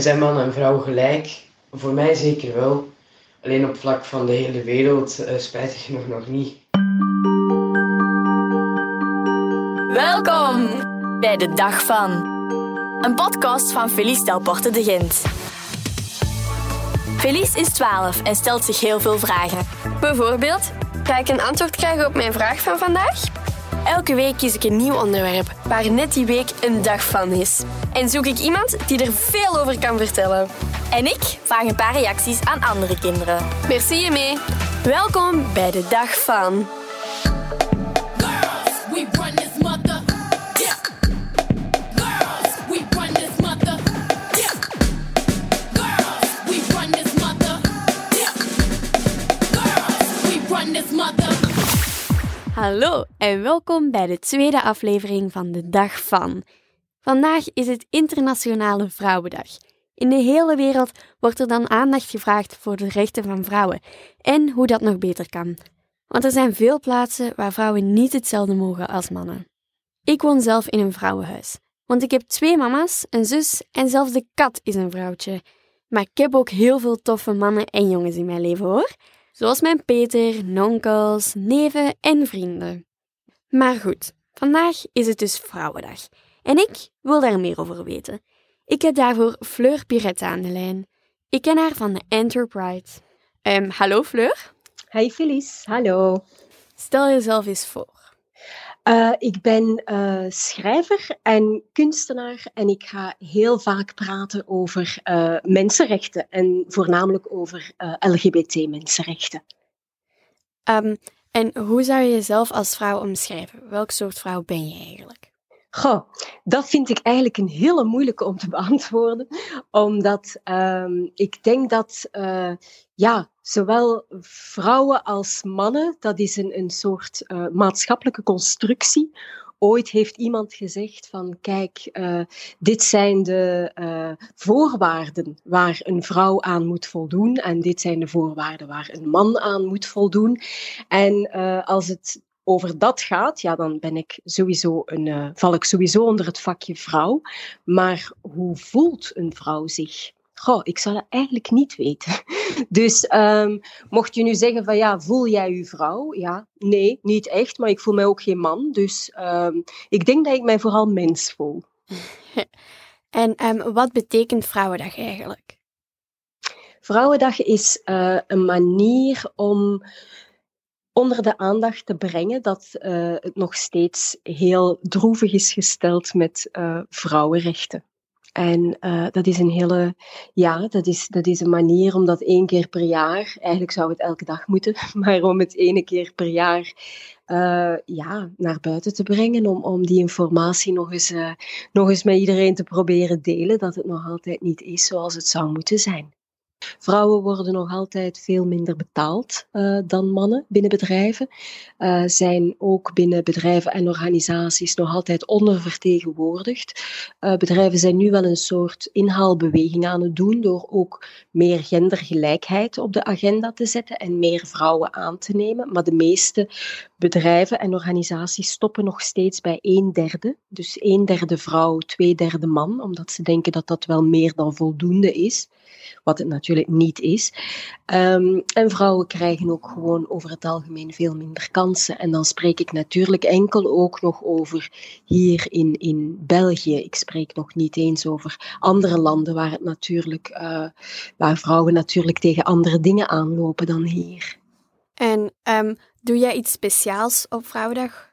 Zijn man en vrouw gelijk? Voor mij zeker wel. Alleen op vlak van de hele wereld uh, spijtig genoeg nog niet. Welkom bij de Dag van. Een podcast van Felice Delporte de Gent. Felice is 12 en stelt zich heel veel vragen. Bijvoorbeeld, ga ik een antwoord krijgen op mijn vraag van vandaag? Elke week kies ik een nieuw onderwerp waar net die week een dag van is. En zoek ik iemand die er veel over kan vertellen. En ik vraag een paar reacties aan andere kinderen. Merci Jemee. Welkom bij de dag van. Hallo en welkom bij de tweede aflevering van de Dag van. Vandaag is het Internationale Vrouwendag. In de hele wereld wordt er dan aandacht gevraagd voor de rechten van vrouwen en hoe dat nog beter kan. Want er zijn veel plaatsen waar vrouwen niet hetzelfde mogen als mannen. Ik woon zelf in een vrouwenhuis, want ik heb twee mama's, een zus en zelfs de kat is een vrouwtje. Maar ik heb ook heel veel toffe mannen en jongens in mijn leven hoor. Zoals mijn Peter, nonkels, neven en vrienden. Maar goed, vandaag is het dus Vrouwendag. En ik wil daar meer over weten. Ik heb daarvoor Fleur Pirette aan de lijn. Ik ken haar van de Enterprise. Um, hallo Fleur. Hey Felice, hallo. Stel jezelf eens voor. Uh, ik ben uh, schrijver en kunstenaar en ik ga heel vaak praten over uh, mensenrechten en voornamelijk over LGBT-mensenrechten. Um, en hoe zou je jezelf als vrouw omschrijven? Welk soort vrouw ben je eigenlijk? Goh, dat vind ik eigenlijk een hele moeilijke om te beantwoorden, omdat um, ik denk dat ja, zowel vrouwen als mannen, dat is een, een soort uh, maatschappelijke constructie. Ooit heeft iemand gezegd van kijk, uh, dit zijn de voorwaarden waar een vrouw aan moet voldoen en dit zijn de voorwaarden waar een man aan moet voldoen. En als het over dat gaat, ja, dan ben ik sowieso een, val ik sowieso onder het vakje vrouw. Maar hoe voelt een vrouw zich? Goh, ik zou dat eigenlijk niet weten. Dus um, mocht je nu zeggen van ja, voel jij je vrouw? Ja, nee, niet echt, maar ik voel mij ook geen man. Dus um, ik denk dat ik mij vooral mens voel. en um, wat betekent Vrouwendag eigenlijk? Vrouwendag is uh, een manier om onder de aandacht te brengen dat uh, het nog steeds heel droevig is gesteld met uh, vrouwenrechten. En uh, dat is een hele, ja, dat is, dat is een manier om dat één keer per jaar, eigenlijk zou het elke dag moeten, maar om het ene keer per jaar ja, naar buiten te brengen, om, om die informatie nog eens, nog eens met iedereen te proberen delen, dat het nog altijd niet is zoals het zou moeten zijn. Vrouwen worden nog altijd veel minder betaald uh, dan mannen binnen bedrijven. Uh, zijn ook binnen bedrijven en organisaties nog altijd ondervertegenwoordigd. Uh, bedrijven zijn nu wel een soort inhaalbeweging aan het doen door ook meer gendergelijkheid op de agenda te zetten en meer vrouwen aan te nemen. Maar de meeste bedrijven en organisaties stoppen nog steeds bij een derde. Dus een derde vrouw, twee derde man, omdat ze denken dat dat wel meer dan voldoende is. Wat het natuurlijk niet is. Um, en vrouwen krijgen ook gewoon over het algemeen veel minder kansen. En dan spreek ik natuurlijk enkel ook nog over hier in, in België. Ik spreek nog niet eens over andere landen waar, het natuurlijk, uh, waar vrouwen natuurlijk tegen andere dingen aanlopen dan hier. En um, doe jij iets speciaals op Vrouwendag?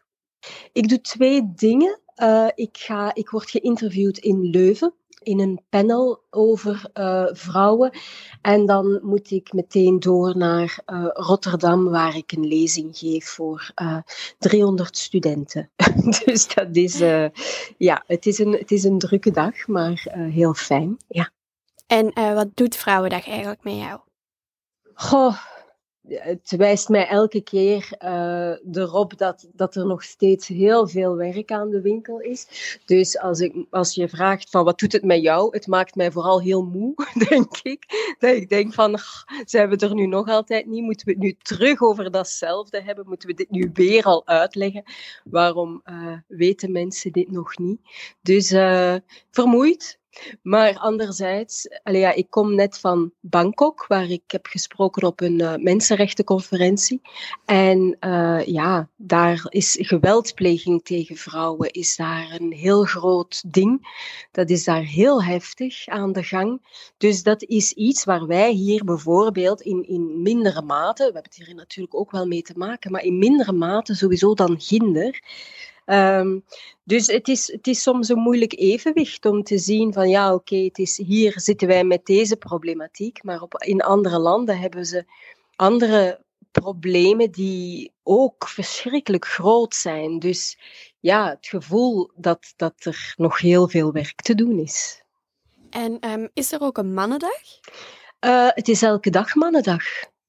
Ik doe twee dingen. Uh, ik, ga, ik word geïnterviewd in Leuven in een panel over uh, vrouwen. En dan moet ik meteen door naar uh, Rotterdam, waar ik een lezing geef voor uh, 300 studenten. dus dat is, ja, het is, een, het is een drukke dag, maar heel fijn. Ja. En wat doet Vrouwendag eigenlijk met jou? Goh, het wijst mij elke keer uh, erop dat, dat er nog steeds heel veel werk aan de winkel is. Dus als, ik, als je vraagt van wat doet het met jou, het maakt mij vooral heel moe, denk ik. Dat ik denk van, zijn we er nu nog altijd niet? Moeten we het nu terug over datzelfde hebben? Moeten we dit nu weer al uitleggen? Waarom uh, weten mensen dit nog niet? Dus uh, vermoeid, Maar anderzijds, ja, ik kom net van Bangkok, waar ik heb gesproken op een uh, mensenrechtenconferentie. En uh, ja, daar is geweldpleging tegen vrouwen is daar een heel groot ding. Dat is daar heel heftig aan de gang. Dus dat is iets waar wij hier bijvoorbeeld in, in mindere mate, we hebben het hier natuurlijk ook wel mee te maken, maar in mindere mate sowieso dan ginder Um, dus het is, het is soms een moeilijk evenwicht om te zien van ja, oké, okay, het is hier zitten wij met deze problematiek, maar op, in andere landen hebben ze andere problemen die ook verschrikkelijk groot zijn. Dus ja, het gevoel dat, dat er nog heel veel werk te doen is. En um, is er ook een mannendag? Uh, het is elke dag mannendag.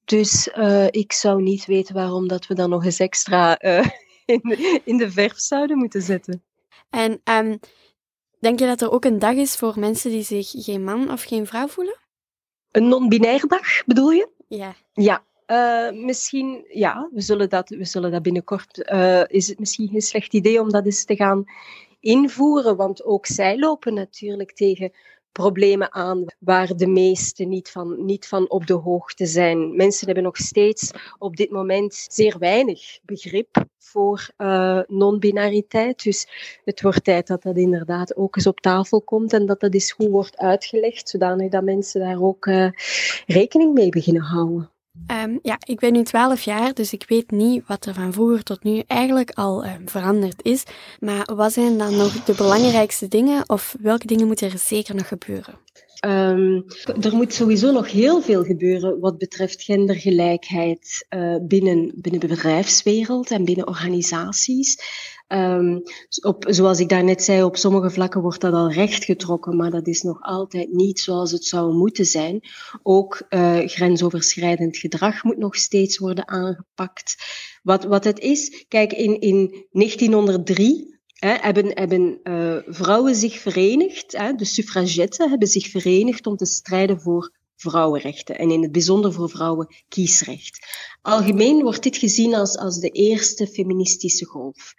Dus uh, ik zou niet weten waarom dat we dan nog eens extra uh, in de, in de verf zouden moeten zetten. En um, denk je dat er ook een dag is voor mensen die zich geen man of geen vrouw voelen? Een non-binair dag, bedoel je? Ja. Ja, uh, misschien, ja, we zullen dat, we zullen dat binnenkort. Uh, is het misschien geen slecht idee om dat eens te gaan invoeren? Want ook zij lopen natuurlijk tegen problemen aan waar de meesten niet van, niet van op de hoogte zijn. Mensen hebben nog steeds op dit moment zeer weinig begrip voor uh, non-binariteit. Dus het wordt tijd dat dat inderdaad ook eens op tafel komt en dat dat eens goed wordt uitgelegd, zodanig dat mensen daar ook uh, rekening mee beginnen houden. Um, ja, ik ben nu 12 jaar, dus ik weet niet wat er van vroeger tot nu eigenlijk al um, veranderd is. Maar wat zijn dan nog de belangrijkste dingen of welke dingen moeten er zeker nog gebeuren? Um, er moet sowieso nog heel veel gebeuren wat betreft gendergelijkheid uh, binnen, binnen de bedrijfswereld en binnen organisaties. Um, op, zoals ik daarnet zei, op sommige vlakken wordt dat al rechtgetrokken, maar dat is nog altijd niet zoals het zou moeten zijn. Ook uh, grensoverschrijdend gedrag moet nog steeds worden aangepakt. Wat, wat het is, kijk, in, in 1903 Hè, hebben, hebben uh, vrouwen zich verenigd, de suffragetten hebben zich verenigd om te strijden voor vrouwenrechten en in het bijzonder voor vrouwen kiesrecht. Algemeen wordt dit gezien als, als de eerste feministische golf.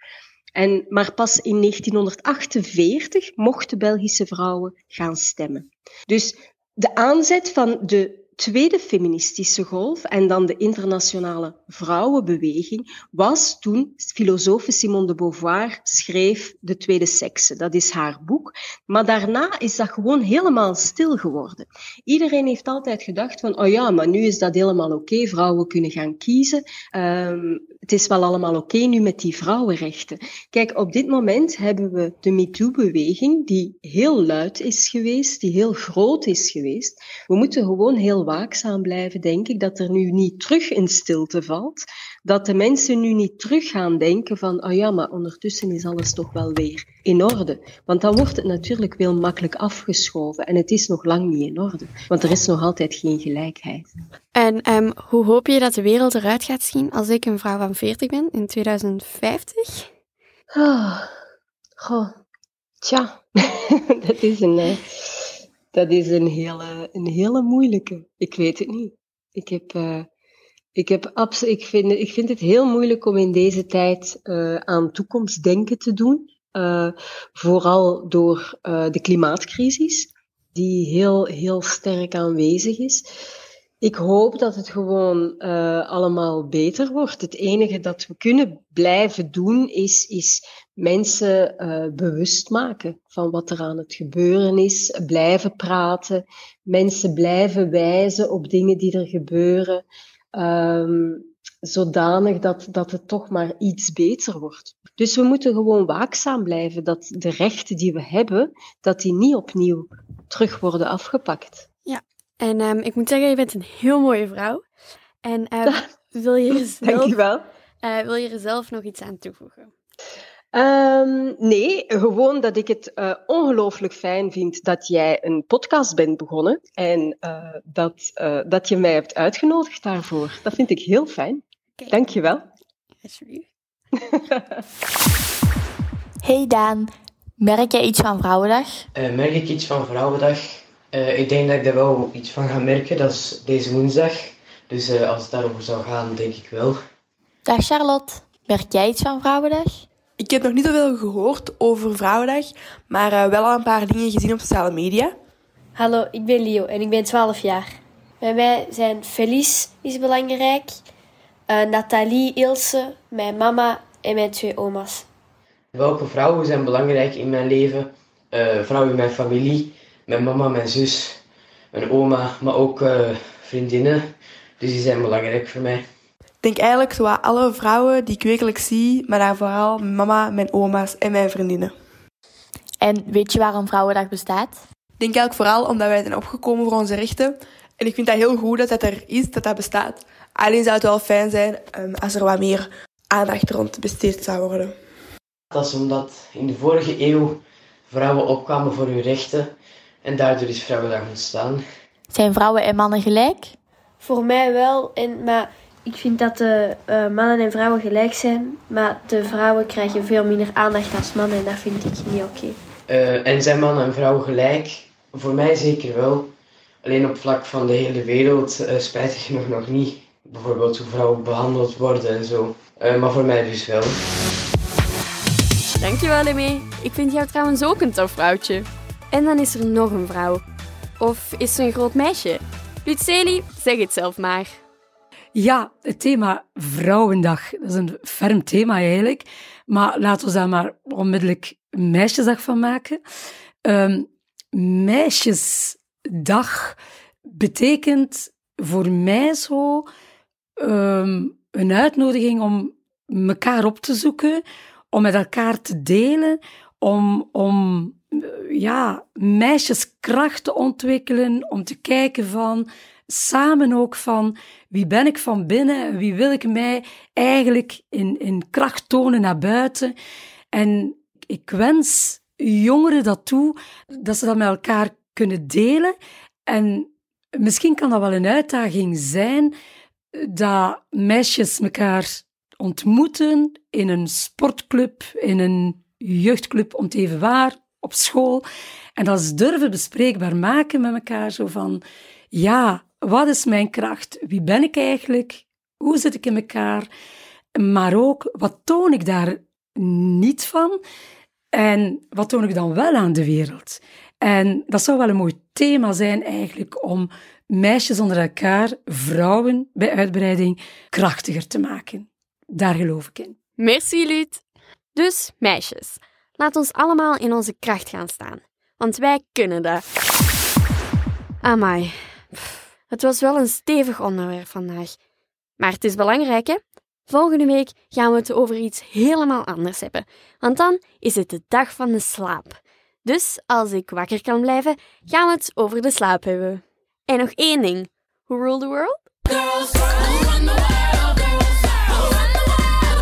En, maar pas in 1948 mochten Belgische vrouwen gaan stemmen. Dus de aanzet van de tweede feministische golf en dan de internationale vrouwenbeweging was toen filosoof Simone de Beauvoir schreef De Tweede Sekse. Dat is haar boek. Maar daarna is dat gewoon helemaal stil geworden. Iedereen heeft altijd gedacht van, oh ja, maar nu is dat helemaal oké, vrouwen kunnen gaan kiezen. Um, het is wel allemaal oké nu met die vrouwenrechten. Kijk, op dit moment hebben we de MeToo-beweging, die heel luid is geweest, die heel groot is geweest. We moeten gewoon heel waakzaam blijven, denk ik, dat er nu niet terug in stilte valt. Dat de mensen nu niet terug gaan denken van, oh ja, maar ondertussen is alles toch wel weer in orde. Want dan wordt het natuurlijk heel makkelijk afgeschoven en het is nog lang niet in orde. Want er is nog altijd geen gelijkheid. En um, hoe hoop je dat de wereld eruit gaat zien als ik een vrouw van 40 ben in 2050? Oh, goh, tja, dat is een, uh, dat is een hele, een hele moeilijke. Ik weet het niet. Ik heb, uh, ik heb ik vind, ik vind het heel moeilijk om in deze tijd uh, aan toekomstdenken te doen. vooral door de klimaatcrisis, die heel, heel sterk aanwezig is. Ik hoop dat het gewoon allemaal beter wordt. Het enige dat we kunnen blijven doen is, is mensen uh, bewust maken van wat er aan het gebeuren is. Blijven praten. Mensen blijven wijzen op dingen die er gebeuren. Um, zodanig dat, dat het toch maar iets beter wordt. Dus we moeten gewoon waakzaam blijven dat de rechten die we hebben, dat die niet opnieuw terug worden afgepakt. Ja, en um, ik moet zeggen, je bent een heel mooie vrouw. En uh, wil, je zelf. Uh, wil je er zelf nog iets aan toevoegen? Um, nee, gewoon dat ik het uh, ongelooflijk fijn vind dat jij een podcast bent begonnen en uh, dat, uh, dat je mij hebt uitgenodigd daarvoor. Dat vind ik heel fijn. Okay. Dankjewel. Alsjeblieft. hey Daan, merk jij iets van Vrouwendag? merk ik iets van Vrouwendag? Uh, ik denk dat ik daar wel iets van ga merken. Dat is deze woensdag. Dus uh, als het daarover zou gaan, denk ik wel. Dag Charlotte. Merk jij iets van Vrouwendag? Ik heb nog niet zoveel gehoord over Vrouwendag, maar uh, wel al een paar dingen gezien op sociale media. Hallo, ik ben Leo en ik ben 12 jaar. Bij mij zijn Felice is belangrijk, uh, Nathalie, Ilse, mijn mama en mijn twee oma's. Welke vrouwen zijn belangrijk in mijn leven? Uh, vrouwen in mijn familie, mijn mama, mijn zus, mijn oma, maar ook vriendinnen. Dus die zijn belangrijk voor mij. Ik denk eigenlijk zo alle vrouwen die ik wekelijks zie, maar dan vooral mijn mama, mijn oma's en mijn vriendinnen. En weet je waarom Vrouwendag bestaat? Ik denk eigenlijk vooral omdat wij zijn opgekomen voor onze rechten. En ik vind dat heel goed dat dat er is, dat dat bestaat. Alleen zou het wel fijn zijn um, als er wat meer aandacht rond besteed zou worden. Dat is omdat in de vorige eeuw vrouwen opkwamen voor hun rechten en daardoor is Vrouwendag ontstaan. Zijn vrouwen en mannen gelijk? Voor mij wel, en, maar ik vind dat de uh, mannen en vrouwen gelijk zijn, maar de vrouwen krijgen veel minder aandacht als mannen en dat vind ik niet oké. Okay. Uh, en zijn mannen en vrouwen gelijk? Voor mij zeker wel. Alleen op vlak van de hele wereld, uh, spijtig genoeg nog niet. Bijvoorbeeld hoe vrouwen behandeld worden en zo. maar voor mij dus wel. Dankjewel, Emmy. Ik vind jou trouwens ook een tof vrouwtje. En dan is er nog een vrouw. Of is ze een groot meisje? Luceli, zeg het zelf maar. Ja, het thema Vrouwendag. Dat is een ferm thema eigenlijk. Maar laten we daar maar onmiddellijk Meisjesdag van maken. Um, meisjesdag betekent voor mij zo um, een uitnodiging om elkaar op te zoeken, om met elkaar te delen, om, om ja, meisjeskracht te ontwikkelen, om te kijken van samen ook van wie ben ik van binnen en wie wil ik mij eigenlijk in, in kracht tonen naar buiten. En ik wens jongeren dat toe, dat ze dat met elkaar kunnen delen. En misschien kan dat wel een uitdaging zijn dat meisjes elkaar ontmoeten in een sportclub, in een jeugdclub om te even waar, op school. En dat ze durven bespreekbaar maken met elkaar, zo van, ja, wat is mijn kracht? Wie ben ik eigenlijk? Hoe zit ik in elkaar? Maar ook, wat toon ik daar niet van? En wat toon ik dan wel aan de wereld? En dat zou wel een mooi thema zijn eigenlijk om meisjes onder elkaar, vrouwen bij uitbreiding, krachtiger te maken. Daar geloof ik in. Merci, Lut. Dus, meisjes, laat ons allemaal in onze kracht gaan staan. Want wij kunnen dat. Amai. Het was wel een stevig onderwerp vandaag. Maar het is belangrijk, hè? Volgende week gaan we het over iets helemaal anders hebben. Want dan is het de dag van de slaap. Dus als ik wakker kan blijven, gaan we het over de slaap hebben. En nog één ding. Who rule the world? Girls, run the world,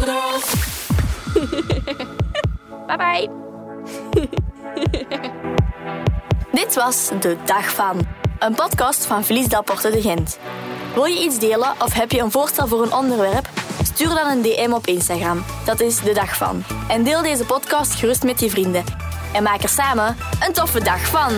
girls, bye bye. Dit was de dag van een podcast van Felice Daporte de Gent. Wil je iets delen of heb je een voorstel voor een onderwerp? Stuur dan een DM op Instagram. Dat is de dag van. En deel deze podcast gerust met je vrienden. En maak er samen een toffe dag van.